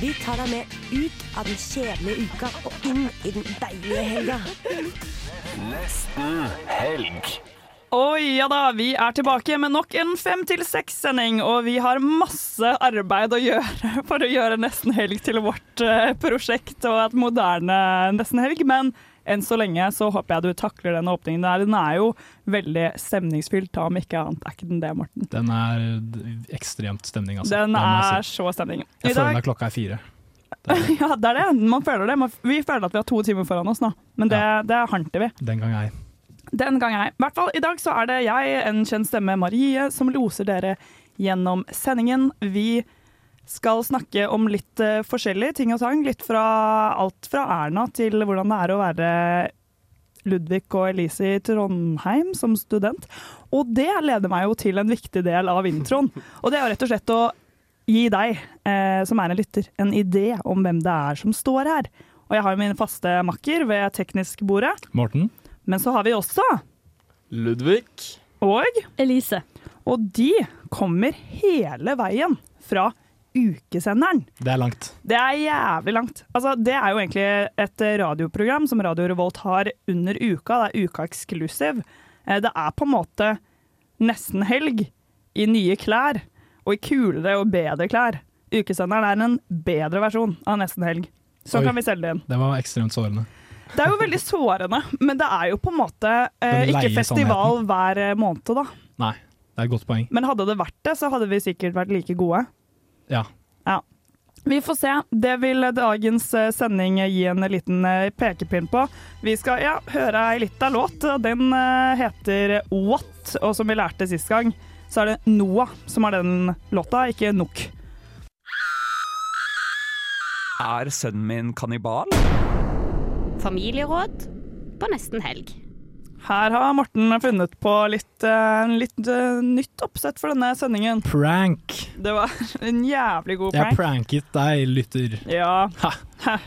Vi tar deg med ut av den kjedelige uka og inn i den deilige helga. Nesten helg. Oi, ja da, vi er tilbake med nok en fem til seks-sending, og vi har masse arbeid å gjøre for å gjøre Nesten helg til vårt eh, prosjekt og et moderne Nesten helg. Men enn så lenge så håper jeg du takler den åpningen der. Den er jo veldig stemningsfylt, om ikke annet. Er ikke den det, Morten? Den er ekstremt stemning, altså. Den Det jeg er si. så stemning. Jeg I føler dag, meg klokka er fire. Det er ja, det er det. Man føler det. Vi føler at vi har to timer foran oss nå, men det, det hanter vi. Den gang ei. Den gang jeg. I hvert fall i dag så er det jeg, en kjent stemme, Marie, som loser dere gjennom sendingen. Vi skal snakke om litt uh, forskjellige ting og tang. Litt fra alt fra Erna til hvordan det er å være Ludvig og Elise i Trondheim som student. Og det leder meg jo til en viktig del av introen. Og det er jo rett og slett å gi deg, eh, som er en lytter, en idé om hvem det er som står her. Og jeg har jo min faste makker ved teknisk bordet. Morten? Men så har vi også Ludvig. og Elise. Og de kommer hele veien fra ukesenderen. Det er langt. Det er jævlig langt. Altså, det er jo egentlig et radioprogram som Radio Revolt har under uka. Det er uka exclusive. Eh, Det er på en måte nesten helg i nye klær, og i kulere og bedre klær. Ukesenderen er en bedre versjon av nesten helg. Så Oi. kan vi selge det inn. Det var ekstremt sårende. Det er jo veldig sårende, men det er jo på en måte eh, ikke festival hver eh, måned, da. Nei, det er et godt poeng. Men hadde det vært det, så hadde vi sikkert vært like gode. Ja. Vi får se. Det vil dagens eh, sending gi en liten eh, pekepinn på. Vi skal ja, høre ei lita låt. Den eh, heter What, og som vi lærte sist gang, så er det Noah som har den låta, ikke Nok. Er sønnen min kannibal? Familieråd på nesten helg. Her har Morten funnet på litt, eh, litt eh, nytt oppsett for denne sendingen. Prank! Det var en jævlig god prank. Jeg prank. pranket deg, lytter. Ja. Ha.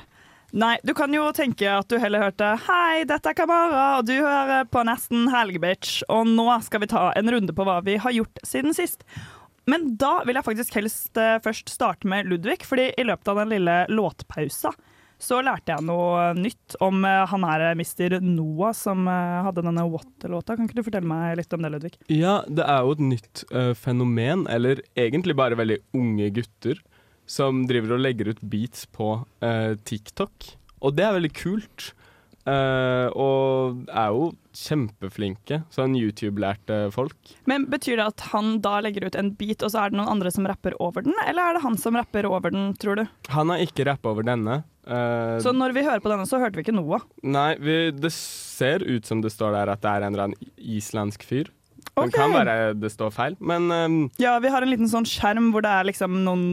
Nei, du kan jo tenke at du heller hørte Hei, dette er Kamara, og du hører på Nesten Helg, bitch. Og nå skal vi ta en runde på hva vi har gjort siden sist. Men da vil jeg faktisk helst eh, først starte med Ludvig, fordi i løpet av den lille låtpausa så lærte jeg noe nytt om eh, han her Mr. Noah som eh, hadde denne What-låta. Kan ikke du fortelle meg litt om det, Ludvig? Ja, det er jo et nytt uh, fenomen, eller egentlig bare veldig unge gutter, som driver og legger ut beats på uh, TikTok. Og det er veldig kult. Uh, og er jo kjempeflinke, sånn YouTube-lærte folk. Men Betyr det at han da legger ut en beat, og så er det noen andre som rapper over den? Eller er det han som rapper over den, tror du? Han har ikke rappa over denne. Eh, Så når vi hører på denne, så hørte vi ikke noe. Nei, vi, det ser ut som det står der at det er en eller annen islandsk fyr. Det kan være det står feil, men ehm, Ja, vi har en liten sånn skjerm hvor det er liksom noen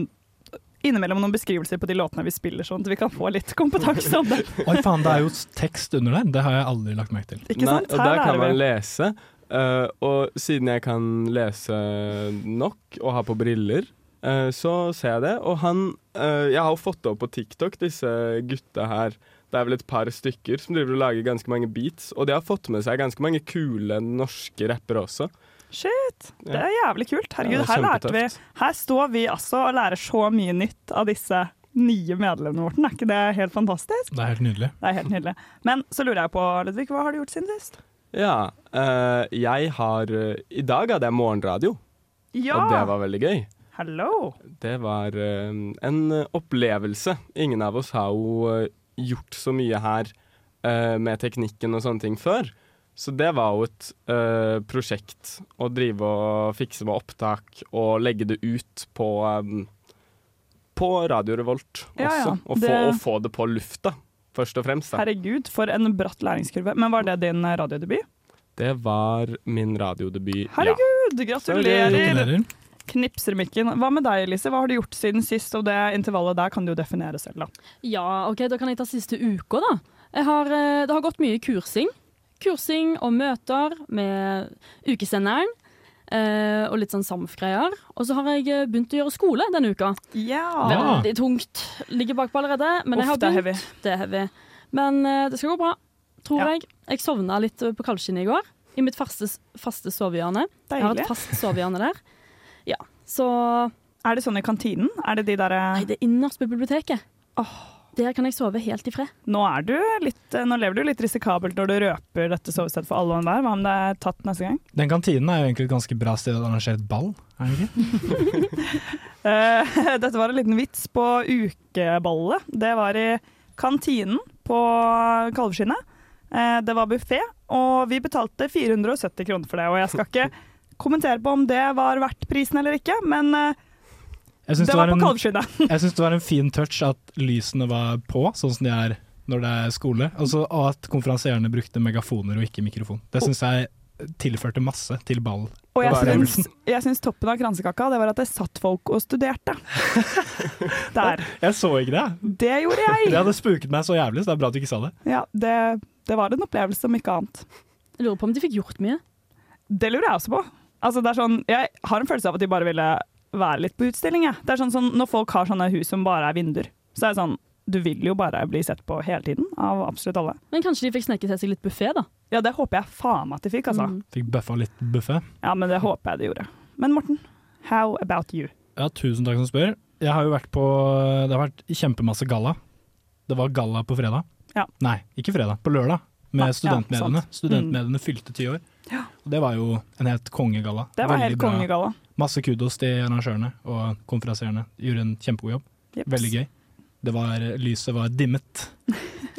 Innimellom noen beskrivelser på de låtene vi spiller, sånn at vi kan få litt kompetanse om det. Oi faen, det er jo tekst under der. Det har jeg aldri lagt merke til. Ikke Nei, og der kan man lese. Uh, og siden jeg kan lese nok og har på briller, så ser jeg det. Og han eh, Jeg har jo fått opp på TikTok, disse gutta her. Det er vel et par stykker som driver og lager ganske mange beats. Og de har fått med seg ganske mange kule norske rappere også. Shit, det er jævlig kult. Herregud, Ja, her lærte vi. Her står vi altså og lærer så mye nytt av disse nye medlemmene våre. Er ikke det helt fantastisk? Det er helt nydelig. Det er helt nydelig. Men så lurer jeg på, Ludvig, hva har du gjort siden sist? Ja, eh, jeg har eh, I dag hadde jeg morgenradio, Ja! og det var veldig gøy. Hello! Det var eh, en opplevelse. Ingen av oss har jo eh, gjort så mye her eh, med teknikken og sånne ting før. Så det var jo et uh, prosjekt å drive og fikse med opptak og legge det ut på um, på Radio Revolt også. Ja, ja, Og, få, det- og få det på lufta, først og fremst. Da. Herregud, for en bratt læringskurve. Men var det din radiodebut? Det var min radiodebut, ja. Herregud, gratulerer! Gratulerer. Knipser mikken. Hva med deg, Elise? Hva har du gjort siden sist? Og det intervallet der kan du jo definere selv, da. Ja, ok, da kan jeg ta siste uka, da. Jeg har, eh, det har gått mye kursing. Kursing og møter med ukesenderen. eh, og litt sånn SAMF-greier. Og så har jeg eh, begynt å gjøre skole denne uka. Ja. Veldig tungt. Ligger bakpå allerede, men jeg Uff, har det er begynt. Det er heavy. Men det skal gå bra, tror Ja. jeg. Jeg sovna litt på kaldskinnet i går. I mitt faste, faste sovehjørne. Jeg har et fast sovehjørne der. Ja, så Er det sånn i kantinen? Er det de derre Nei, det er innerst på biblioteket. Der kan jeg sove helt i fred. Nå, er du litt, nå lever du litt risikabelt når du røper dette sovestedet for alle og enhver. Hva om det er tatt neste gang? Den kantinen er jo egentlig et ganske bra sted å arrangere et ball, er det ikke? Eh, dette var en liten vits på ukeballet. Det var i kantinen på Kalvskinnet. Eh, det var buffé, og vi betalte 470 kroner for det. Og jeg skal ikke kommentere på om det var verdt prisen eller ikke, men eh, det det, var var på en- Kalvskinnet. jeg syns det var en fin touch at lysene var på, sånn som de er når det er skole. Altså, og at konferansierende brukte megafoner og ikke mikrofon. Det syns jeg tilførte masse til ball. Og jeg syns, jeg syns toppen av kransekaka det var at det satt folk og studerte. Der. Jeg så ikke det. Det gjorde jeg. Det hadde spuket meg så jævlig, så det er bra at du ikke sa det. Ja, det, det var en opplevelse som ikke annet. Jeg lurer på om de fikk gjort mye. Det lurer jeg også på. Altså, det er sånn, jeg har en følelse av at de bare ville være litt på utstilling. Jeg. Det er sånn, sånn, Når folk har sånne hus som bare er vinduer, så er det sånn Du vil jo bare bli sett på hele tiden av absolutt alle. Men kanskje de fikk sneke til seg litt buffé, da. Ja, det håper jeg faen meg at de fikk, altså. Mm. Fikk bøffa litt buffé. Ja, men det håper jeg de gjorde. Men Morten, how about you? Ja, tusen takk som spør. Jeg har jo vært på Det har vært kjempemasse galla. Det var galla på fredag. Ja. Nei, ikke fredag. På lørdag. Med ja, studentmediene. Ja, studentmediene fylte ti år. Ja. Og det var jo en helt kongegalla. Det var Veldig helt bra. kongegalla. Masse kudos til arrangørene og konferansierende. Gjorde en kjempegod jobb. Jeps. Veldig gøy. Det var, lyset var dimmet,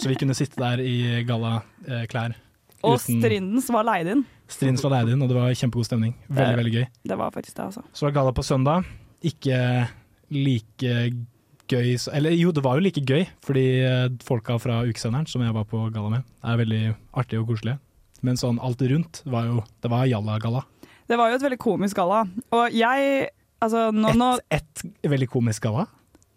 så vi kunne sitte der i gallaklær. Og Strindens var leid inn. Strindens var leid inn, og det var kjempegod stemning. Veldig, Det- veldig gøy. Det var faktisk det, altså. Så var galla på søndag. Ikke like gøy Eller jo, det var jo like gøy, fordi eh, folka fra ukesenderen som jeg var på galla med, er veldig artige og koselige. Men sånn alt rundt var jo Det var jalla-galla. Det var jo et veldig komisk galla. Og jeg Altså, nå, nå Et veldig komisk galla.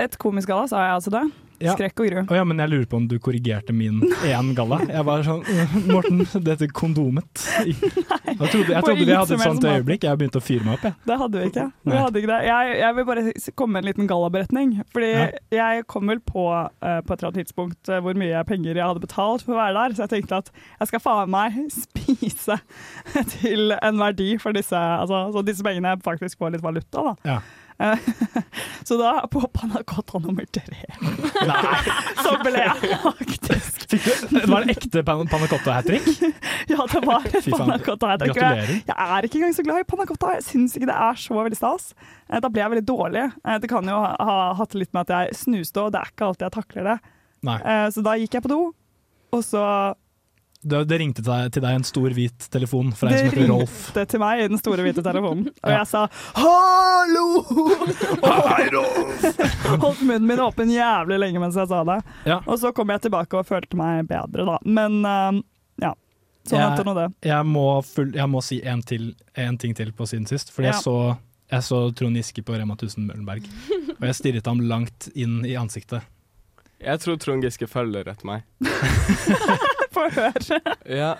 Et komisk galla, sa jeg altså det? Ja. Skrekk og gru. Oh, ja, men jeg lurer på om du korrigerte min én galla. Jeg var sånn «Øh, Morten, dette kondomet. Jeg trodde, jeg trodde vi hadde et sånt øyeblikk. Jeg begynte å fyre meg opp, jeg. Det hadde vi ikke. Vi hadde ikke det. Jeg, jeg vil bare komme med en liten gallaberetning. Fordi Ja. jeg kom vel på uh, på et eller annet tidspunkt uh, hvor mye penger jeg hadde betalt for å være der, så jeg tenkte at jeg skal faen meg spise til en verdi for disse, altså, så disse pengene faktisk får litt valuta, da. Ja. Så da, på panna cotta nummer tre, så ble jeg faktisk du, var det ekte pan panna hat trick? Ja, det var et Fy faen, panna. Jeg, er ikke engang så glad i pannacotta. Jeg syns ikke det er så veldig stas. Eh, Da ble jeg veldig dårlig. Eh, Det kan jo ha ha hatt litt med at jeg snuste, og det er ikke alltid jeg takler det. Nei. Eh, Så da gikk jeg på do, og så Det, det ringte til deg, til deg en stor hvit telefon fra en Det som heter Rolf. ringte til meg i den store hvite telefonen, og Ja. jeg sa 'hallo'! Hei, Rolf! holdt munnen min åpen jævlig lenge mens jeg sa det. Ja. Og så kom jeg tilbake og følte meg bedre, da. Men uh, ja. Sånn Jeg- nå det. Jeg må, full, jeg må si en, til, en ting til på siden sist. Fordi Ja. jeg, så, jeg så Trond Giske på Rema 1000 Møllenberg, og jeg stirret ham langt inn i ansiktet. Jeg tror Trond Giske følger etter meg. Få høre. Ja,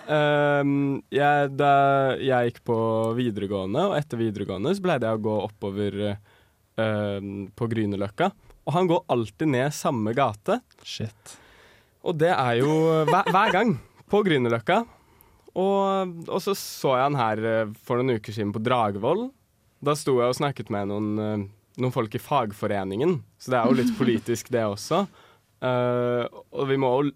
um, jeg, da jeg gikk på videregående, og etter videregående så pleide jeg å gå oppover ehm, på Grünerløkka. Og han går alltid ned samme gate. Shit. Og det er jo hver, hver gang på Grünerløkka. Og, og så så jeg han her eh, for noen uker siden på Dragvoll. Da sto jeg og snakket med noen, eh, noen folk i fagforeningen, så det er jo litt politisk det også. Uh, og vi må jo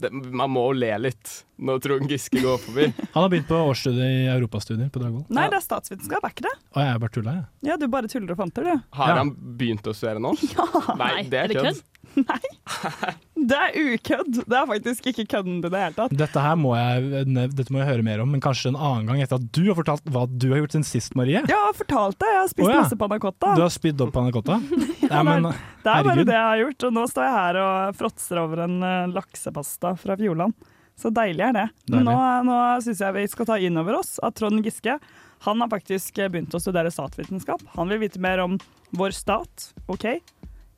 det, Man må le litt når Trond Giske går forbi. Han har begynt på årsstudiet i europastudier på Dragvoll. Nei, det er statsvitenskap, er ikke det? Og jeg er bare tulla, jeg. Ja, du bare tuller og fanter, du. Har Ja. han begynt å studere nå? Ja. Nei, det er er Nei. kødd. Det er ukødd. Det er faktisk ikke kødden i det hele tatt. Dette her må jeg, dette må jeg høre mer om, men kanskje en annen gang etter at du har fortalt hva du har gjort siden sist, Marie. Ja, Jeg har fortalt det. Jeg har spist oh, ja. masse pannacotta. Du har spydd opp pannacotta? Ja, men det er bare det jeg har gjort. Og nå står jeg her og fråtser over en eh, laksepasta fra Fjordland. Så deilig er det. Deilig. nå, nå syns jeg vi skal ta inn over oss at Trond Giske Han har faktisk eh, begynt å studere statsvitenskap. Han vil vite mer om vår stat. OK,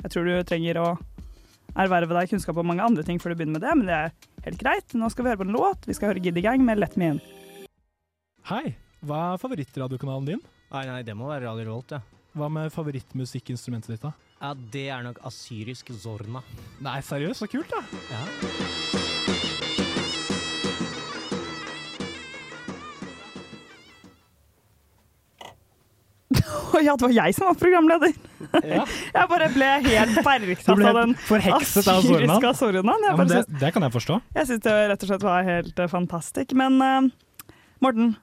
jeg tror du trenger å erverve deg kunnskap om mange andre ting før du begynner med det, men det er helt greit. Nå skal vi høre på en låt. Vi skal høre Giddy Gang med Let Me In. Hei, hva er favorittradiokanalen din? Nei, nei, det må være Radio Revolt, ja. Hva med favorittmusikkinstrumentet ditt, da? Ja, Det er nok asyrisk zorna. Nei, seriøst, så kult, da. Ja. Ja, det var jeg som var programleder! Ja. Jeg bare ble helt bergtatt av den forhekset av Zornaen. asyriske Zornaen. Ja, det, det kan jeg forstå. jeg syns det rett og slett var helt uh, fantastisk. Men uh, Morten,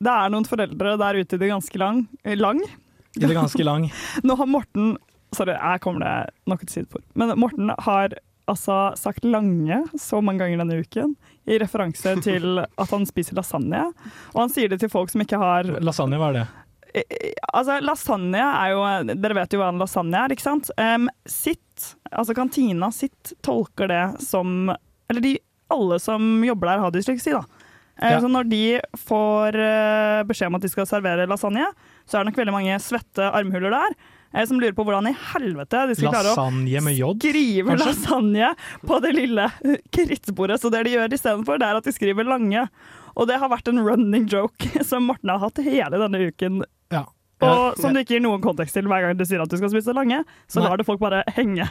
det er noen foreldre der ute i det ganske lang. eh, lang. I det ganske lang. Nå har Morten Sorry, jeg kommer det nok til sidespor. Men Morten har altså sagt 'lange' så mange ganger denne uken, i referanse til at han spiser lasagne. Og han sier det til folk som ikke har Lasagne, hva er det? Eh, Altså, lasagne er jo Dere vet jo hva en lasagne er, ikke sant? Um, sitt, altså kantina sitt, tolker det som Eller de, alle som jobber der, har dysleksi, da. Eh, Ja. Så når de får eh, beskjed om at de skal servere lasagne, så er det nok veldig mange svette armhuler der som lurer på hvordan i helvete de skal klare å Lasagne med J? skrive kanskje? lasagne på det lille krittbordet. Så det de gjør istedenfor, er at de skriver lange. Og det har vært en running joke som Morten har hatt hele denne uken. Ja. Og som du ikke gir noen kontekst til hver gang du sier at du skal spise lange, så lar du folk bare henge.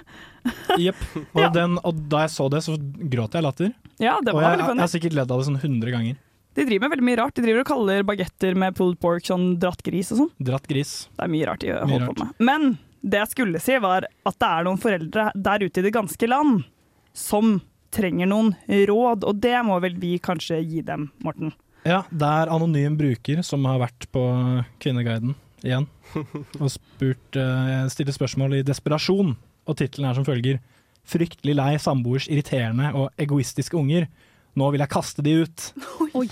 Jepp. Og, den- og da jeg så det, så gråt jeg latter. Ja, det Og var jeg, veldig jeg har sikkert ledd av det sånn 100 ganger. De driver med veldig mye rart. De driver og kaller bagetter med pulled pork sånn dratt gris og sånn. Dratt gris. Det er mye rart de holder på med. Men det jeg skulle si, var at det er noen foreldre der ute i det ganske land som trenger noen råd, og det må vel vi kanskje gi dem, Morten? Ja, det er anonym bruker som har vært på Kvinneguiden igjen og spurt, uh, stiller spørsmål i desperasjon. Og tittelen er som følger Fryktelig lei samboers irriterende og egoistiske unger. Nå vil jeg kaste de ut. Oi.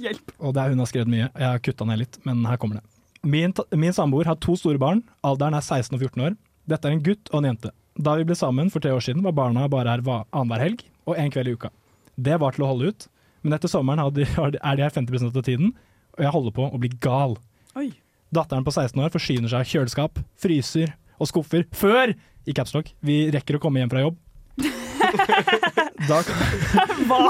Hjelp. Og det er hun har skrevet mye. Jeg har kutta ned litt, men her kommer det. Min, min samboer har to store barn. Alderen er 16 og 14 år. Dette er en gutt og en jente. Da vi ble sammen for tre år siden, var barna bare her annenhver helg og en kveld i uka. Det var til å holde ut, men etter sommeren er de her 50% av tiden, og jeg holder på å bli gal. Oi. Datteren på 16 år forsyner seg av kjøleskap, fryser og skuffer før i capslock vi rekker å komme hjem fra jobb. Da, kan,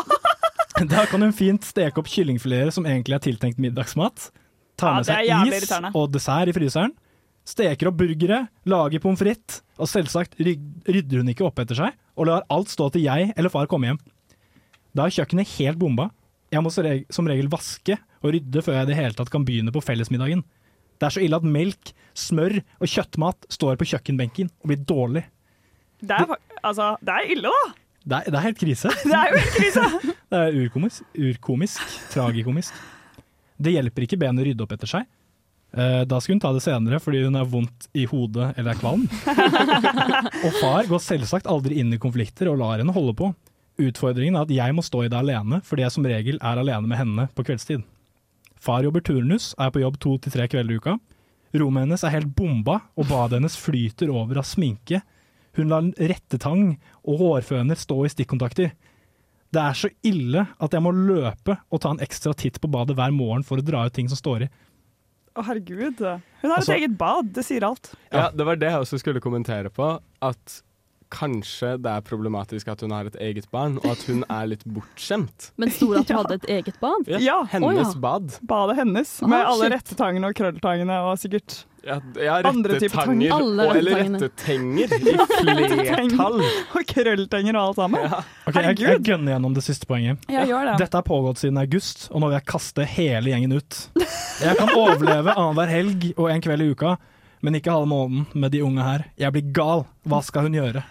da kan hun fint steke opp kyllingfileter som egentlig er tiltenkt middagsmat. Ta med er seg is og dessert i fryseren. Steker opp burgere, lager pommes frites, og selvsagt rydder hun ikke opp etter seg, og lar alt stå til jeg eller far komme hjem. Da er kjøkkenet helt bomba. Jeg må som som regel vaske og rydde før jeg i det hele tatt kan begynne på fellesmiddagen. Det er så ille at melk, smør og kjøttmat står på kjøkkenbenken og blir dårlig. Det er, altså, det er ille, da! Det er, det er helt krise. Det er jo helt krise! Det er urkomisk, urkomisk tragikomisk. Det hjelper ikke benet å rydde opp etter seg. Eh, Da skal hun ta det senere fordi hun har vondt i hodet eller er kvalm. Og far går selvsagt aldri inn i konflikter og lar henne holde på. Utfordringen er at jeg må stå i det alene, fordi jeg som regel er alene med henne på kveldstid. Far jobber turnus, er på jobb to til tre kvelder i uka. Rommet hennes er helt bomba, og badet hennes flyter over av sminke. Hun lar rettetang og hårføner stå i stikkontakter. Det er så ille at jeg må løpe og ta en ekstra titt på badet hver morgen for å dra ut ting som står i. Å, herregud. Hun har Altså- et eget bad, det sier alt. Ja, det var det jeg også skulle kommentere på. At kanskje det er problematisk at hun har et eget barn, og at hun er litt bortskjemt. Men sto det at hun hadde et eget bad? Ja, Hennes oh, ja. bad. badet hennes, Ah, med alle rettetangene og krølltangene og sikkert Ja, ja Andre typer tanger. Og- Eller rettetenger i flertall. og krølltenger og alt sammen. Ja. Ok, jeg, jeg gønner gjennom det siste poenget. Ja, gjør det. Dette har pågått siden august, og nå vil jeg kaste hele gjengen ut. Jeg kan overleve annenhver helg og en kveld i uka, men ikke halve måneden med de unge her. Jeg blir gal. Hva skal hun gjøre?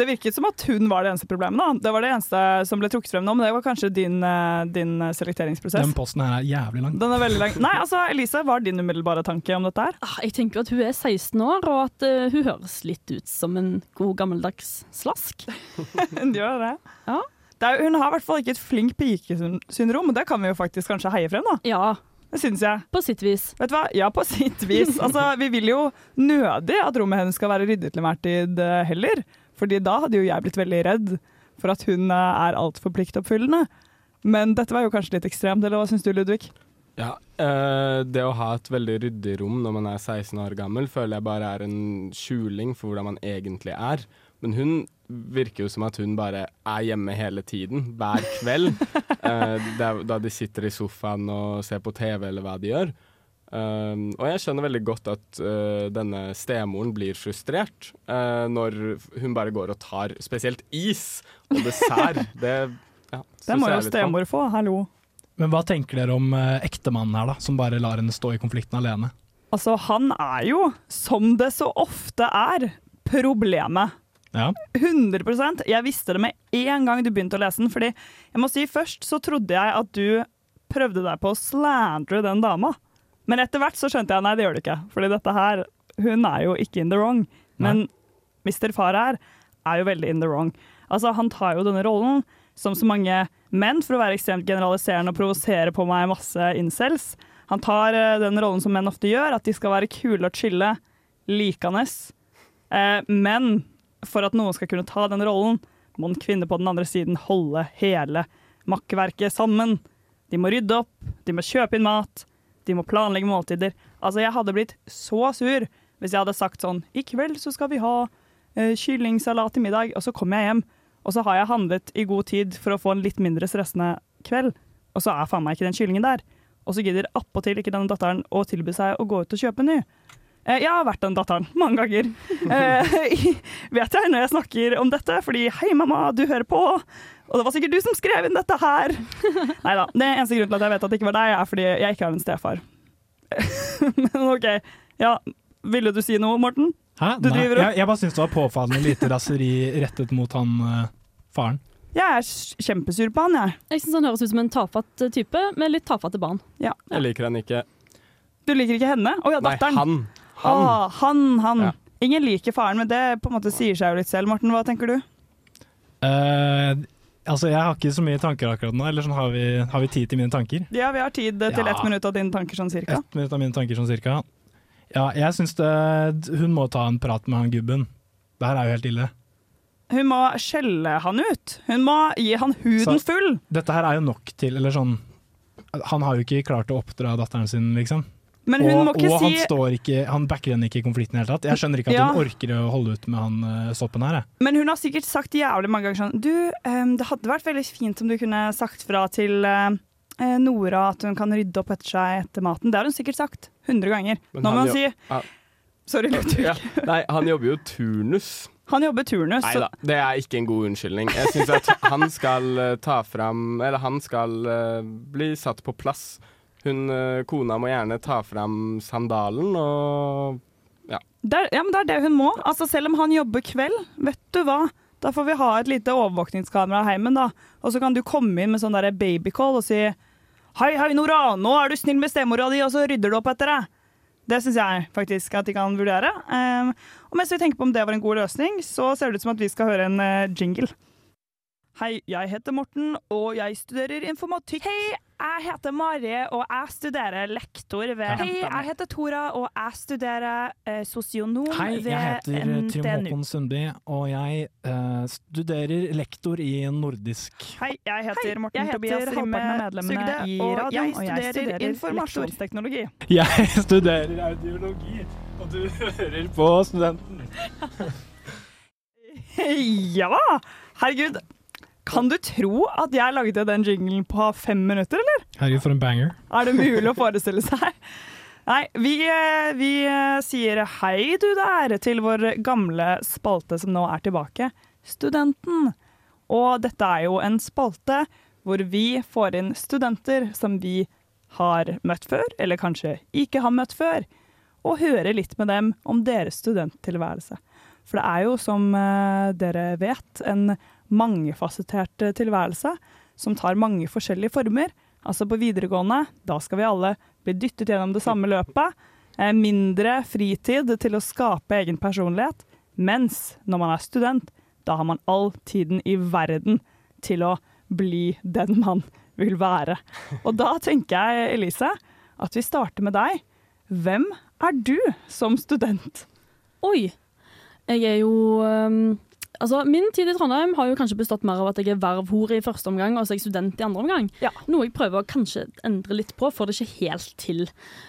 Det virket som at hun var det eneste problemet. da. Det var det eneste som ble trukket frem nå, men det var kanskje din, eh, din selekteringsprosess. Den posten her er jævlig lang. Den er veldig lang. Nei, altså, Elise, hva er din umiddelbare tanke om dette her? Ah, Jeg tenker at hun er 16 år, og at eh, hun høres litt ut som en god gammeldags slask. Hun gjør det. Ja. det er, hun har i hvert fall ikke et flink pike-syndrom, og det kan vi jo faktisk kanskje heie frem, da. Ja, Det syns jeg. på sitt vis. Vet du hva? Ja, på sitt vis. Altså, vi vil jo nødig at rommet hennes skal være ryddet til enhver tid eh, heller. Fordi da hadde jo jeg blitt veldig redd for at hun eh, er altfor pliktoppfyllende. Men dette var jo kanskje litt ekstremt, eller hva syns du, Ludvig? Ja, eh, Det å ha et veldig ryddig rom når man er 16 år gammel, føler jeg bare er en skjuling for hvordan man egentlig er. Men hun virker jo som at hun bare er hjemme hele tiden, hver kveld. eh, da, da de sitter i sofaen og ser på TV eller hva de gjør. Um, og jeg skjønner veldig godt at uh, denne stemoren blir frustrert uh, når hun bare går og tar spesielt is og dessert. det ja, Det må jo stemor få, hallo. Men hva tenker dere om uh, ektemannen her, da, som bare lar henne stå i konflikten alene? Altså, han er jo, som det så ofte er, problemet. Ja. 100 Jeg visste det med en gang du begynte å lese den. Fordi jeg må si først så trodde jeg at du prøvde deg på å slandre den dama. Men etter hvert så skjønte jeg nei, det gjør du ikke. Fordi dette her, hun er jo ikke in the wrong. Men Mr. Far her er jo veldig in the wrong. Altså, han tar jo denne rollen som så mange menn, for å være ekstremt generaliserende og provosere på meg masse incels. Han tar eh, den rollen som menn ofte gjør, at de skal være kule og chille, likende. Eh, men for at noen skal kunne ta den rollen, må en kvinne på den andre siden holde hele makkverket sammen. De må rydde opp, de må kjøpe inn mat, de må planlegge måltider. Altså, jeg hadde blitt så sur hvis jeg hadde sagt sånn I kveld så skal vi ha uh, kyllingsalat til middag, og så kommer jeg hjem, og så har jeg handlet i god tid for å få en litt mindre stressende kveld, og så er faen meg ikke den kyllingen der. Og så gidder appåtil ikke denne datteren å tilby seg å gå ut og kjøpe en ny. Eh, Jeg har vært den datteren mange ganger. Eh, vet jeg når jeg snakker om dette, fordi hei, mamma, du hører på. Og det var sikkert du som skrev inn dette her. Nei da. Den eneste grunnen til at jeg vet at det ikke var deg, er fordi jeg ikke har en stefar. Men OK. Ja, ville du si noe, Morten? Hæ? Du Nei, driver og- jeg, jeg bare syns det var påfallende lite raseri rettet mot han uh, faren. Jeg er kjempesur på han, jeg. Jeg syns han høres ut som en tafatt type med litt tafatte barn. Ja. Jeg liker han ikke. Du liker ikke henne? Å ja, datteren. Nei, han. Han. Ah, han, han. Ja. Ingen liker faren, men det på en måte sier seg jo litt selv. Morten, hva tenker du? Uh, altså, jeg har ikke så mye tanker akkurat nå. Eller sånn, har, vi, har vi tid til mine tanker? Ja, vi har tid til Ja. ett minutt av dine tanker sånn cirka. Ett minutt av mine tanker sånn cirka. Ja, jeg syns det Hun må ta en prat med han gubben. Det her er jo helt ille. Hun må skjelle han ut. Hun må gi han huden Så- full. Dette her er jo nok til Eller sånn Han har jo ikke klart å oppdra datteren sin, liksom. Men hun og må ikke og han si står ikke Han backer henne ikke i konflikten i det hele tatt. Jeg skjønner ikke at Ja. hun orker å holde ut med han eh, soppen her, jeg. Men hun har sikkert sagt jævlig mange ganger sånn Du, um, det hadde vært veldig fint om du kunne sagt fra til eh, Nora at hun kan rydde opp etter seg etter maten. Det har hun sikkert sagt 100 ganger. Men Nå må han hun si ja. Sorry, Ludvig. Ja. Nei, han jobber jo turnus. Han jobber turnus. Nei så- da, det er ikke en god unnskyldning. Jeg syns at han skal ta fram Eller han skal bli satt på plass. Hun eh, kona må gjerne ta fram sandalen og ja. Det er, ja, men det er det hun må. Altså, selv om han jobber kveld, vet du hva? Da får vi ha et lite overvåkningskamera i heimen, da. Og så kan du komme inn med sånn der babycall og si Hei, hei, Nora, nå er du snill med stemora di, og så rydder du opp etter deg. Det syns jeg faktisk at de kan vurdere. Um, og mens vi tenker på om det var en god løsning, så ser det ut som at vi skal høre en eh, jingle. Hei, jeg heter Morten, og jeg studerer informatikk. Hei, jeg heter Mari, og jeg studerer lektor ved Hei, jeg heter Tora, og jeg studerer eh, sosionom Hei, jeg heter Trym Håkon Sundby, og jeg eh, studerer lektor i nordisk. Hei, jeg heter Hei, Morten jeg heter Tobias Rimme av medlemmene Sugde, og og jeg studerer studerer informasjonsteknologi. Jeg studerer audiologi, og du hører på Studenten. Ja! Herregud. Kan du tro at jeg lagde den jinglen på fem minutter, eller? Herregud, for en banger. Er det mulig å forestille seg? Nei, vi, eh, vi eh, sier hei du der til vår gamle spalte som nå er tilbake, Studenten. Og dette er jo en spalte hvor vi får inn studenter som vi har møtt før, eller kanskje ikke har møtt før, og hører litt med dem om deres studenttilværelse. For det er jo, som eh, dere vet, en mangefasettert eh, tilværelse som tar mange forskjellige former. Altså på videregående, da skal vi alle bli dyttet gjennom det samme løpet. Eh, mindre fritid til å skape egen personlighet. Mens når man er student, da har man all tiden i verden til å bli den man vil være. Og da tenker jeg, Elise, at vi starter med deg. Hvem er du som student? Oi. Jeg er jo um, Altså, Min tid i Trondheim har jo kanskje bestått mer av at jeg er vervhore i første omgang, og så er jeg student i andre omgang. Noe jeg prøver å kanskje endre litt på, får det ikke helt til.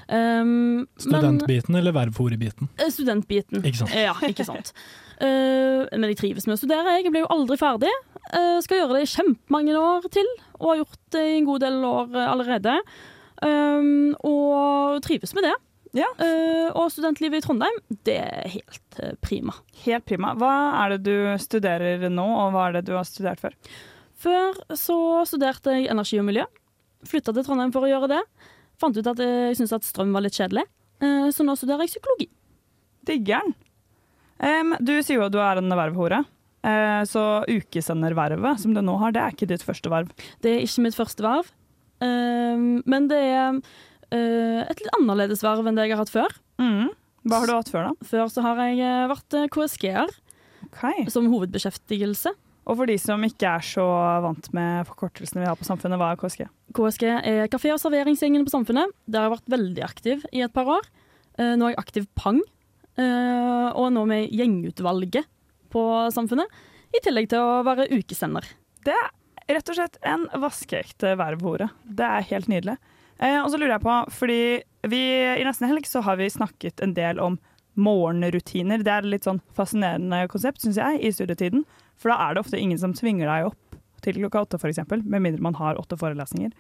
Um, Studentbiten eller vervhorebiten? men, eh, studentbiten. Ikke sant? Ja, ikke sant. uh, men jeg trives med å studere. Jeg blir jo aldri ferdig. Uh, skal gjøre det i kjempemange år til, og har gjort det i en god del år allerede. Um, og trives med det. Eh, og studentlivet i Trondheim, det er helt uh, prima. Helt prima. Hva er det du studerer nå, og hva er det du har studert før? Før så studerte jeg energi og miljø. Flytta til Trondheim for å gjøre det. Fant ut at jeg syntes at strøm var litt kjedelig, uh, så nå studerer jeg psykologi. Digger'n. Um, du sier jo at du er en vervhore. Eh, så ukesendervervet som du nå har, det er ikke ditt første verv. Det er ikke mitt første verv, eh, men det er eh, et litt annerledes verv enn det jeg har hatt før. Hva har du hatt før, da? Før så har jeg eh, vært eh, KSG-er som hovedbeskjeftigelse. Og for de som ikke er så vant med forkortelsene vi har på Samfunnet, hva er KSG? KSG er kafé- og serveringsgjengen på Samfunnet. Der har jeg vært veldig aktiv i et par år. Eh, nå er jeg aktiv pang, eh, og nå med gjengutvalget på Samfunnet. I tillegg til å være ukesender. Det er rett og slett en vaskeekte vervhore. Det er helt nydelig. Eh, og så lurer jeg på, fordi vi i Nesten Helg så har vi snakket en del om morgenrutiner. Det er et litt sånn fascinerende konsept, syns jeg, i studietiden. For da er det ofte ingen som tvinger deg opp til klokka åtte, f.eks., med mindre man har åtte forelesninger.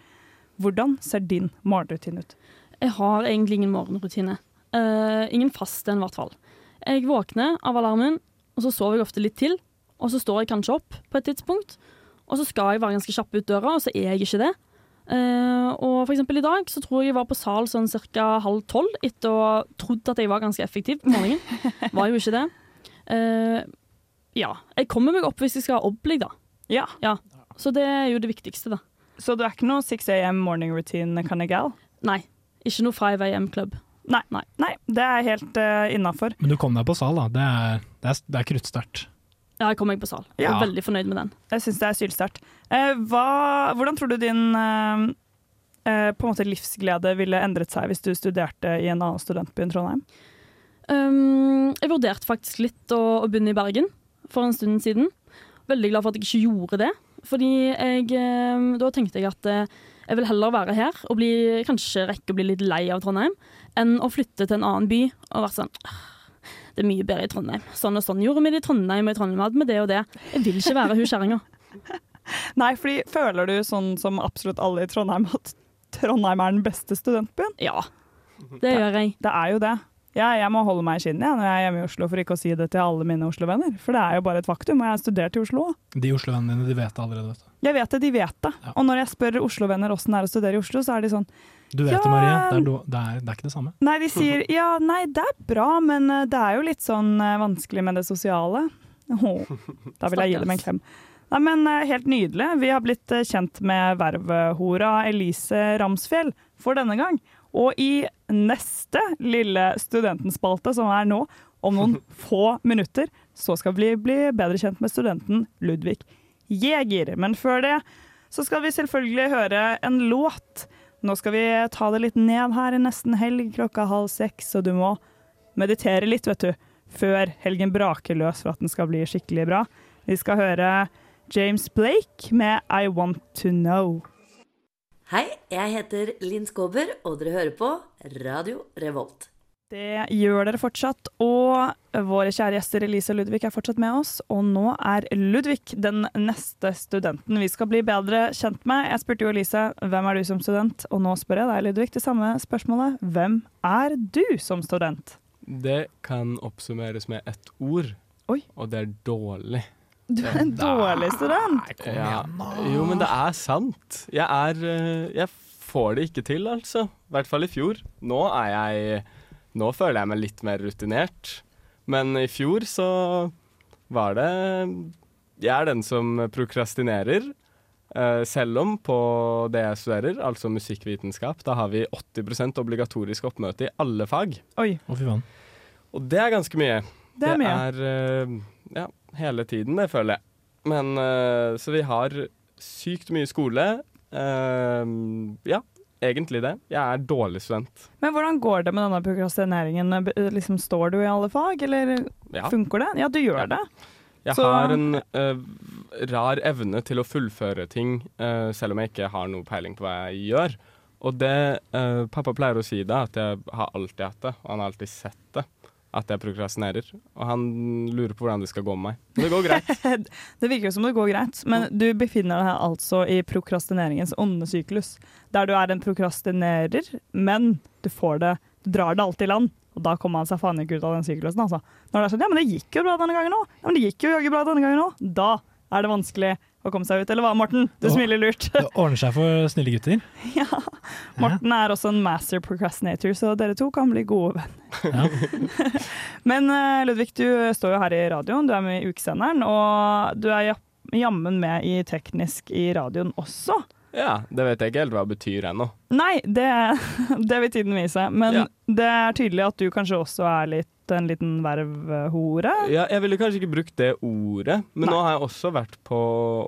Hvordan ser din morgenrutine ut? Jeg har egentlig ingen morgenrutine. Uh, ingen fast en, i hvert fall. Jeg våkner av alarmen, og så sover jeg ofte litt til. Og så står jeg kanskje opp på et tidspunkt, og så skal jeg være ganske kjapp ut døra, og så er jeg ikke det. Eh, og for eksempel i dag så tror jeg jeg var på sal sånn ca. halv tolv etter å ha trodd at jeg var ganske effektiv på morgenen. Var jo ikke det. Uh, ja. Jeg kommer meg opp hvis jeg skal ha opplegg, da. Ja. Så det er jo det viktigste, da. Så du er ikke noe 6 AM morning routine kind of gal? Nei. Ikke noe 5 AM-klubb. Nei. Nei. det er helt uh, innafor. Men du kom deg på sal, da. Det er, det er, det er kruttsterkt. Ja, jeg kom meg på sal. Jeg Ja. er veldig fornøyd med den. Jeg syns det er sylsterkt. Eh, hvordan tror du din eh, eh, på en måte livsglede ville endret seg hvis du studerte i en annen studentby enn Trondheim? Um, jeg vurderte faktisk litt å, å begynne i Bergen for en stund siden. Veldig glad for at jeg ikke gjorde det. Fordi jeg, um, da tenkte jeg at eh, jeg vil heller være her og bli, kanskje rekke å bli litt lei av Trondheim, enn å flytte til en annen by og være sånn «Ah, Det er mye bedre i Trondheim. Sånn og sånn gjorde vi det i Trondheim, og i Trondheim hadde vi det og det. Jeg vil ikke være hun kjerringa. Nei, fordi føler du sånn som absolutt alle i Trondheim at Trondheim er den beste studentbyen? Ja, det gjør jeg. Det er jo det. Ja, jeg må holde meg i skinnet jeg, når jeg er hjemme i Oslo, for ikke å si det til alle mine Oslo-venner. For det er jo bare et faktum, og jeg har studert i Oslo. De Oslo-vennene dine de vet det allerede. Vet du. Jeg vet det, de vet det. Og når jeg spør Oslo-venner åssen det er å studere i Oslo, så er de sånn du vet Ja. det, Marie. Det er, det, er, det er ikke det samme. Nei, de sier ja, nei, det er bra, men eh, det er jo litt sånn eh, vanskelig med det sosiale. Oh, da vil jeg gi dem en klem. Nei, men eh, Helt nydelig. Vi har blitt kjent med vervehora Elise Ramsfjell for denne gang. Og i neste lille studentenspalte, som er nå, om noen få minutter, så skal vi bli bedre kjent med studenten Ludvig Jeger. Men før det så skal vi selvfølgelig høre en låt. Nå skal vi ta det litt ned her nesten helg klokka halv seks, og du må meditere litt, vet du, før helgen braker løs for at den skal bli skikkelig bra. Vi skal høre James Blake med I Want To Know. Hei, jeg heter Linn Skåber, og dere hører på Radio Revolt. Det gjør dere fortsatt, og våre kjære gjester Elise og Ludvig er fortsatt med oss. Og nå er Ludvig den neste studenten vi skal bli bedre kjent med. Jeg spurte jo Elise hvem er du som student, og nå spør jeg deg, Ludvig, det samme spørsmålet. Hvem er du som student? Det kan oppsummeres med ett ord, og det er dårlig. Du er en dårlig student. Kom igjen, Ja. Jo, men det er sant. Jeg er eh, Jeg får det ikke til, altså. I hvert fall i fjor. Nå er jeg Nå føler jeg meg litt mer rutinert. Men i fjor så var det Jeg er den som prokrastinerer. eh, selv om på det jeg studerer, altså musikkvitenskap, da har vi 80% obligatorisk oppmøte i alle fag. Oi. Fy. Og det er ganske mye. Det er mye. er, eh, ja, hele tiden, det føler jeg. Men eh, Så vi har sykt mye skole. Ja, egentlig det. Jeg er dårlig student. Men hvordan går det med denne prokrastineringen? Liksom, står du i alle fag, eller Ja. funker det? Ja, du gjør det. Jeg Så- har en uh, rar evne til å fullføre ting uh, selv om jeg ikke har noe peiling på hva jeg gjør. Og det uh, Pappa pleier å si da, at jeg har alltid hatt det, og han har alltid sett det. At jeg prokrastinerer. Og han lurer på hvordan det skal gå med meg. Men det går greit. Det virker jo som det går greit, men du befinner deg altså i prokrastineringens onde syklus. Der du er en prokrastinerer, men du får det Du drar det alltid i land. Og da kommer han seg faen ikke ut av den syklusen, altså. Når det er sånn Ja, men det gikk jo bra denne gangen òg. Ja, men det gikk jo jaggu bra denne gangen òg. Da er det vanskelig å komme seg ut. Eller hva, Morten? Du smiler lurt. Det ordner seg for snille gutter. ja. Morten er også en master procrastinator, så dere to kan bli gode venner. Men eh, Ludvig, du står jo her i radioen, du er med i Ukesenderen, og du er jammen med i Teknisk i radioen også. Ja, det vet jeg ikke helt hva det betyr ennå. Nei, det, det vil tiden vise, men Ja. det er tydelig at du kanskje også er litt en liten vervhore. Ja, jeg ville kanskje ikke brukt det ordet, men Nei. nå har jeg også vært på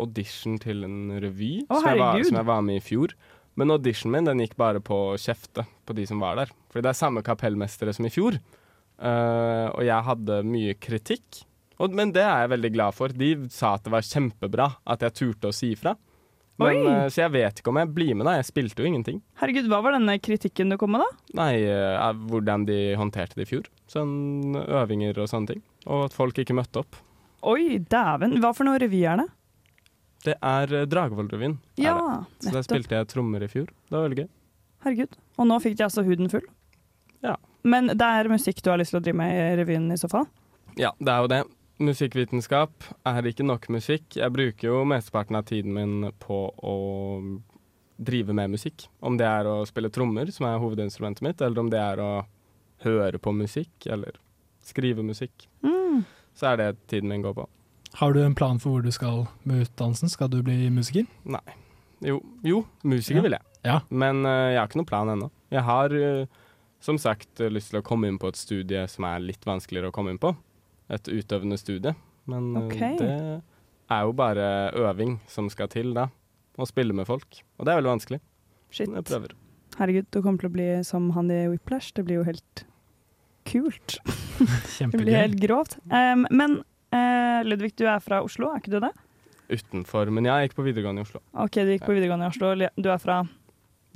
audition til en revy Å, som, jeg var, som jeg var med i fjor. Men auditionen min den gikk bare på å kjefte på de som var der. Fordi det er samme kapellmestere som i fjor. Uh, og jeg hadde mye kritikk, og, men det er jeg veldig glad for. De sa at det var kjempebra at jeg turte å si ifra. Men, eh, så jeg vet ikke om jeg blir med, da. Jeg spilte jo ingenting. Herregud, hva var denne kritikken du kom med, da? Nei, uh, hvordan de håndterte det i fjor. Sånn øvinger og sånne ting. Og at folk ikke møtte opp. Oi, dæven. Hva for noe revy er det? Det er Dragvollrevyen. Er Ja, det. Så der spilte jeg trommer i fjor. Det var veldig gøy. Herregud. Og nå fikk de altså huden full. Ja. Men det er musikk du har lyst til å drive med i revyen i så fall? Ja, det er jo det. Musikkvitenskap er ikke nok musikk. Jeg bruker jo mesteparten av tiden min på å drive med musikk. Om det er å spille trommer, som er hovedinstrumentet mitt, eller om det er å høre på musikk, eller skrive musikk. Mm. Så er det tiden min går på. Har du en plan for hvor du skal med utdannelsen? Skal du bli musiker? Nei. Jo, jo musiker Ja. vil jeg. Ja. Men uh, jeg har ikke noen plan ennå. Jeg har uh, som sagt eh, lyst til å komme inn på et studie som er litt vanskeligere å komme inn på. Et utøvende studie. Men okay. Ok. det er jo bare øving som skal til da. Å spille med folk. Og det er veldig vanskelig. Shit. Men jeg prøver. Herregud, du kommer til å bli som han i Whiplash. Det blir jo helt kult. Det blir helt grovt. Um, men eh, Ludvig, du er fra Oslo, er ikke du det? Utenfor. Men jeg gikk på videregående i Oslo. Ok, du gikk på videregående i Oslo. Du er fra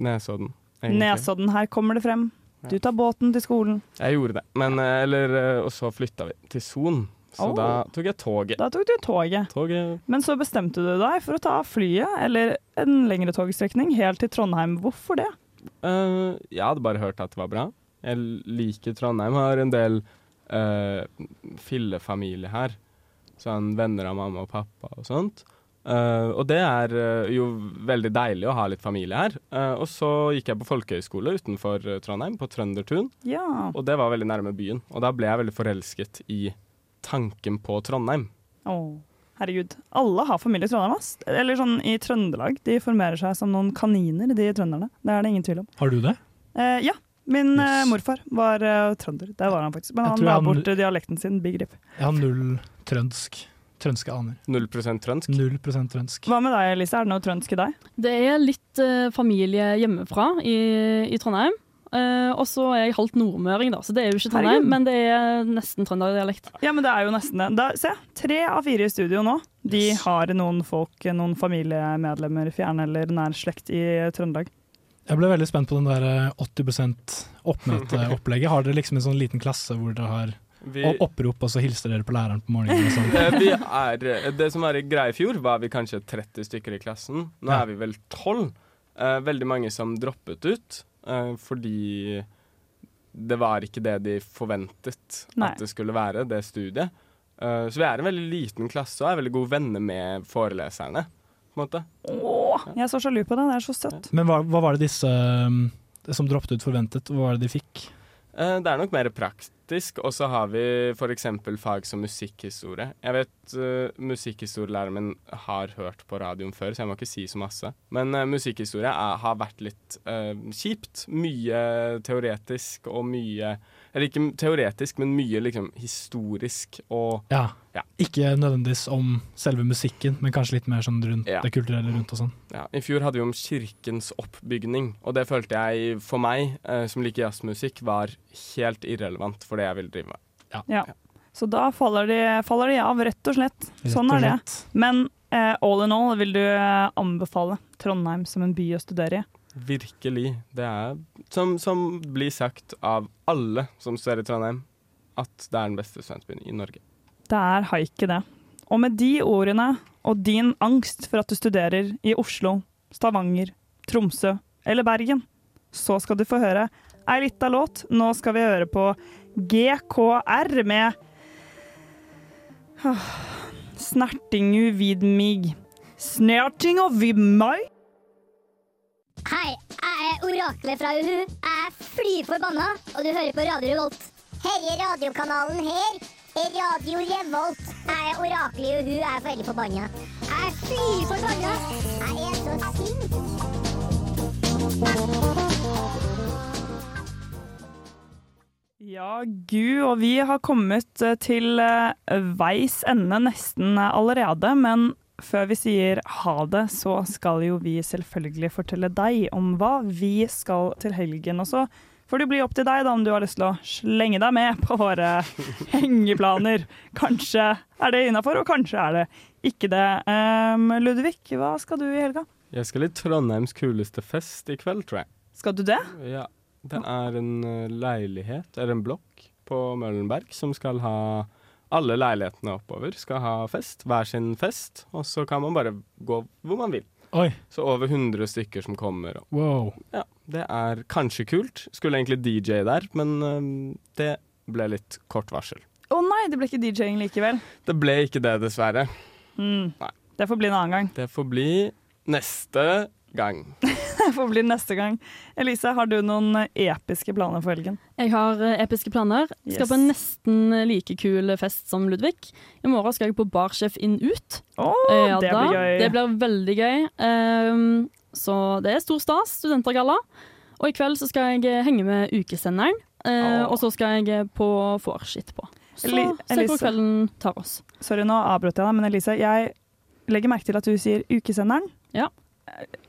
Nesodden. egentlig. Nesodden. Her kommer det frem. Du tar båten til skolen. Jeg gjorde det. Men, eh, eller, eh, og så flytta vi til Son. Så Oh. da tok jeg toget. Da tok du toget. Toget Men så bestemte du deg for å ta flyet, eller en lengre togstrekning, helt til Trondheim. Hvorfor det? Eh, jeg hadde bare hørt at det var bra. Jeg liker Trondheim. Har en del uh, fillefamilie her. Sånn venner av mamma og pappa og sånt. Uh, og det er uh, jo veldig deilig å ha litt familie her. Uh, og så gikk jeg på folkehøyskole utenfor Trondheim, på Trøndertun. Ja. Og det var veldig nærme byen. Og da ble jeg veldig forelsket i tanken på Trondheim. Å, herregud. Alle har familie i Trondheim, ass. Eller sånn i Trøndelag. De formerer seg som noen kaniner, de trønderne. Det er det ingen tvil om. Har du det? Eh, ja. Min eh, morfar var eh, trønder. Der var han faktisk. Men han la bort eh, dialekten sin. Big rip. Jeg har null trønsk. Trønske aner. Null prosent trønsk? Null prosent trønsk. Hva med deg, Elise? Er det noe trønsk i deg? Det er litt uh, familie hjemmefra i, i Trondheim. Uh, og så er jeg halvt nordmøring, da, så det er jo ikke Trondheim, Herregud. men det er nesten trønderdialekt. Ja, men det er jo nesten det. Da, se, tre av fire i studio nå. De har noen folk, noen familiemedlemmer, fjern eller nær slekt i Trøndelag. Jeg ble veldig spent på den der eh, 80% oppmøteopplegget. Har dere liksom en sånn liten klasse hvor dere har Vi- og opprop, og så hilser dere på læreren på morgenen? Og sånn? Eh, vi er, eh, det som var i greia i fjor, var vi kanskje 30 stykker i klassen. Nå Ja. er vi vel 12. Eh, veldig mange som droppet ut eh, fordi det var ikke det de forventet Nei. at det skulle være, det studiet. Eh, så vi er en veldig liten klasse og er veldig gode venner med foreleserne. På en måte. Åh, jeg er så sjalu på det. Det er så søtt. Men hva, hva var det disse um, som droppet ut forventet? Hva var det de fikk? Eh, Det er nok mer praktisk, og så har vi f.eks. fag som musikkhistorie. Jeg vet uh, musikkhistorielæreren min har hørt på radioen før, så jeg må ikke si så masse. Men uh, musikkhistorie er, har vært litt uh, kjipt. Mye teoretisk og mye Eller ikke teoretisk, men mye liksom historisk og Ja. Ikke nødvendigvis om selve musikken, men kanskje litt mer sånn rundt Ja. det kulturelle rundt og sånn. Ja, I fjor hadde vi om kirkens oppbygning, og det følte jeg for meg, eh, som liker jazzmusikk, var helt irrelevant for det jeg ville drive med. Ja. Så da faller de, faller de av, rett og slett. Rett Sånn og er det. Men eh, all in all vil du eh, anbefale Trondheim som en by å studere i? Virkelig. Det er, som, som blir sagt av alle som ser i Trondheim, at det er den beste studentbyen i Norge. Det er haike, det. Og med de ordene og din angst for at du studerer i Oslo, Stavanger, Tromsø eller Bergen, så skal du få høre ei lita låt. Nå skal vi høre på GKR med Snerting Snertingu vid mig. Snertinga vid meg? Hei, jeg er oraklet fra Uhu. Jeg er fly forbanna, og du hører på Radio Revolt. Herre radiokanalen her er Radio Revolt. Jeg er oraklet i Uhu, jeg er veldig forbanna. Jeg er fly forbanna. Jeg er så sint. Ja, gud, og vi har kommet eh, til eh, veis ende nesten eh, allerede. Men før vi sier ha det, så skal jo vi selvfølgelig fortelle deg om hva vi skal til helgen. Og så får det bli opp til deg da om du har lyst til å slenge deg med på våre hengeplaner. Kanskje er det innafor, og kanskje er det ikke det. Um, Ludvig, hva skal du i helga? Jeg skal i Trondheims kuleste fest i kveld, tror jeg. Skal du det? Ja. Det er en eh, leilighet, eller en blokk, på Møllenberg som skal ha Alle leilighetene oppover skal ha fest, hver sin fest, og så kan man bare gå hvor man vil. Oi. Så over 100 stykker som kommer. Og, Wow. ja, det er kanskje kult. Skulle egentlig DJ der, men eh, det ble litt kort varsel. Å nei, det ble ikke DJ-ing likevel. Det ble ikke det, dessverre. Mm. Nei. Det får bli en annen gang. Det får bli neste gang. Får bli neste gang. Elise, har du noen episke planer for helgen? Jeg har eh, episke planer. Skal Yes. på en nesten like kul fest som Ludvig. I morgen skal jeg på Barsjef inn ut. Eh, ja det blir gøy. Det blir veldig gøy. Um, så det er stor stas. Studentergalla. Og i kveld så skal jeg eh, henge med ukesenderen. Uh, oh. og så skal jeg på vorskitt på. Så se hvor kvelden tar oss. Sorry, nå avbrøt jeg deg, men Elise, jeg legger merke til at du sier ukesenderen. Ja.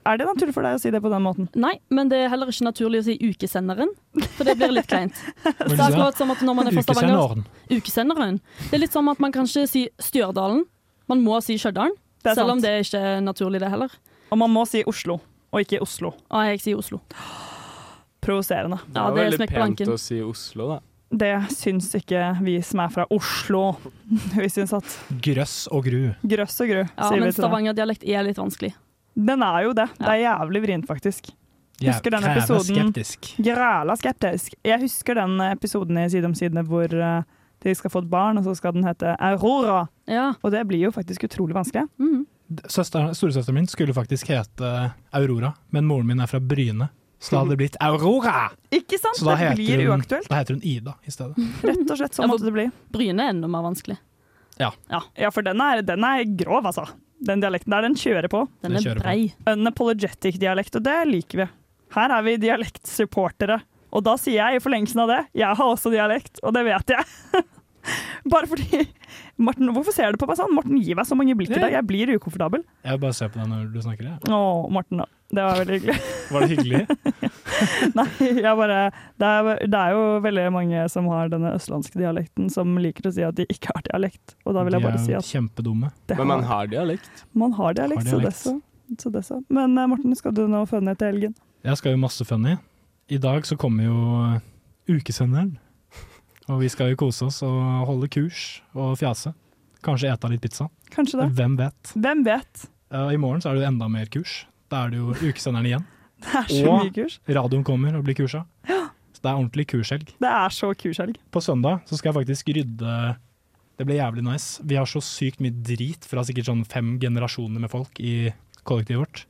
Er det naturlig for deg å si det på den måten? Nei, men det er heller ikke naturlig å si ukesenderen, for det blir litt kleint. Det er akkurat som at når man er fra Stavanger Ukesenderen. Det er litt som at man kan ikke si Stjørdalen. Man må si er selv om det er ikke er naturlig, det heller. Og man må si Oslo, og ikke Oslo. Og jeg sier Oslo. Provoserende. Det Ja, det er veldig pent å si Oslo, da. Det syns ikke vi som er fra Oslo. Vi syns at Grøss og gru. grøss og gru, Ja, sier vi til det. Stavanger-dialekt er litt vanskelig. Den er jo det. Det er jævlig vrient, faktisk. Husker den episoden skeptisk. Græla skeptisk. Jeg husker den episoden i Side om side hvor eh, de skal få et barn, og så skal den hete Aurora. Ja. Og det blir jo faktisk utrolig vanskelig. Mm. Storesøsteren min skulle faktisk hete Aurora, men moren min er fra Bryne. Så da hadde det blitt Aurora! Ikke sant? Så da det blir hun, uaktuelt. da heter hun Ida i stedet. Rett og slett sånn ja, måtte det bli. Bryne er enda mer vanskelig. Ja. Ja, for den er, den er grov, altså. Den dialekten der, den kjører på. Den Den er brei. Unapologetic-dialekt, og det liker vi. Her er vi dialektsupportere. Og da sier jeg i forlengelsen av det, jeg har også dialekt, og det vet jeg. Bare fordi Morten, hvorfor ser du på meg sånn? Morten gi meg så mange blikk i dag, jeg blir ukomfortabel. Jeg bare se på deg når du snakker. jeg. Å, Morten, da. Det var veldig hyggelig. Var det hyggelig? Nei, jeg bare det er, det er jo veldig mange som har denne østlandske dialekten, som liker å si at de ikke har dialekt. Og da vil jeg bare si at De er kjempedumme. det Men man har, har dialekt. man har dialekt, Har så det så. så, det så. Men eh, Morten, skal du nå funny til helgen? Jeg skal jo masse funny. I dag så kommer jo eh, ukesenderen. Og vi skal jo kose oss og holde kurs og fjase. Kanskje ete litt pizza. Kanskje det. Hvem vet? Hvem vet? Uh, I morgen så er det enda mer kurs. Da er det jo ukesenderen igjen. Det er så Og- mye kurs. Radioen kommer og blir kursa. Ja. Så det er ordentlig kurshelg. Det er så kurshelg. På søndag så skal jeg faktisk rydde Det blir jævlig nice. Vi har så sykt mye drit fra sikkert sånn fem generasjoner med folk i kollektivet vårt.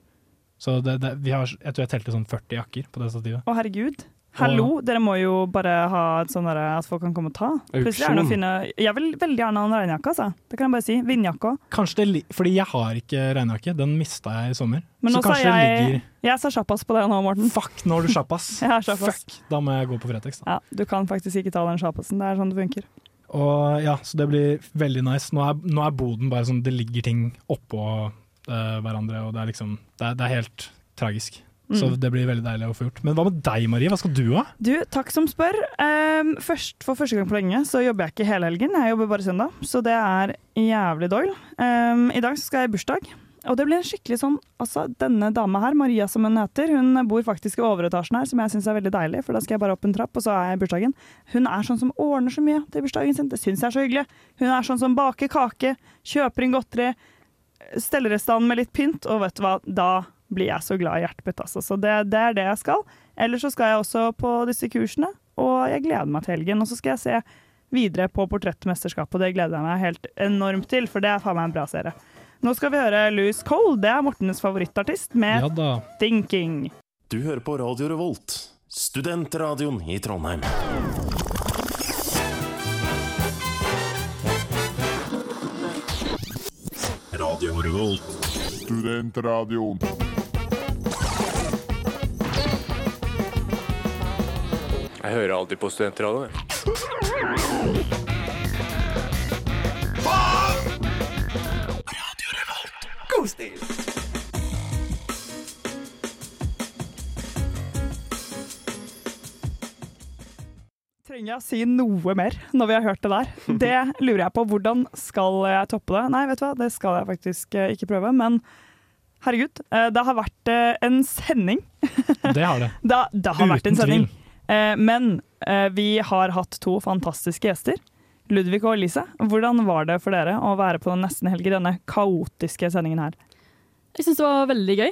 Så det, det, vi har, jeg tror jeg telte sånn 40 jakker på det stativet. Å, herregud. Hallo, dere må jo bare ha et sånn at folk kan komme og ta. Auksjon. fine Jeg vil veldig gjerne ha en regnjakke, altså. Det kan jeg bare si. Vindjakke òg. Kanskje det li Fordi jeg har ikke regnjakke. Den mista jeg i sommer. Men så kanskje jeg... det ligger Jeg sa sjappas på det nå, Morten. Fuck, nå har du. Sjappas. Fuck, da må jeg gå på Fretex. Da. Ja, du kan faktisk ikke ta den sjappasen. Det er sånn det funker. Og ja, Så det blir veldig nice. Nå er, nå er boden bare sånn Det ligger ting oppå uh, hverandre, og det er liksom Det er, det er helt tragisk. Så Mm. det blir veldig deilig å få gjort. Men hva med deg, Marie? Hva skal du ha? Du, takk som spør. Um, først, for første gang på lenge så jobber jeg ikke hele helgen, jeg jobber bare søndag. Så det er jævlig doil. Um, I dag så skal jeg i bursdag. Og det blir en skikkelig sånn Altså, denne dama her, Maria som hun heter, hun bor faktisk i overetasjen her, som jeg syns er veldig deilig, for da skal jeg bare opp en trapp, og så er jeg i bursdagen. Hun er sånn som ordner så mye til bursdagen sin, det syns jeg er så hyggelig. Hun er sånn som baker kake, kjøper inn godteri, steller i stand med litt pynt, og vet du hva, da blir jeg så glad i hjertet mitt, altså. Så det, det er det jeg skal. Ellers så skal jeg også på disse kursene, og jeg gleder meg til helgen. Og så skal jeg se videre på Portrettmesterskapet, og det gleder jeg meg helt enormt til, for det er faen meg en bra serie. Nå skal vi høre Louis Cole, det er Mortens favorittartist, med Ja 'Thinking'. Du hører på Radio Revolt, studentradioen i Trondheim. Radio Revolt. Studentradioen. Jeg hører alltid på studentradioen. jeg. God stil! Trenger jeg å si noe mer når vi har hørt det der? Det lurer jeg på. Hvordan skal jeg toppe det? Nei, vet du hva, det skal jeg faktisk eh, ikke prøve. Men herregud, eh, det har vært eh, en sending. Det har det. Det, det har vært en Uten sending. tvil. Eh, Men eh, vi har hatt to fantastiske gjester. Ludvig og Elise, hvordan var det for dere å være på den nesten helg i denne kaotiske sendingen her? Jeg syns det var veldig gøy.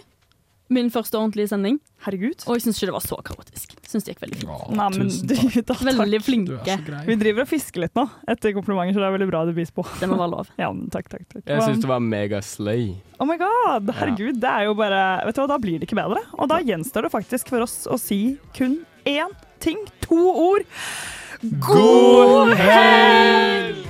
Min første ordentlige sending. Herregud. Og jeg syns ikke det var så kaotisk. Synes det gikk veldig fint. Nei, men du, da, Veldig flinke. Vi driver og fisker litt nå, etter komplimenter, så det er veldig bra du bys på. Det må være lov. Ja, men takk, takk, takk. Jeg syns det var megaslay. Oh my god, herregud, det er jo bare Vet du hva, da blir det ikke bedre. Og da gjenstår det faktisk for oss å si kun én ting, to ord. God helg!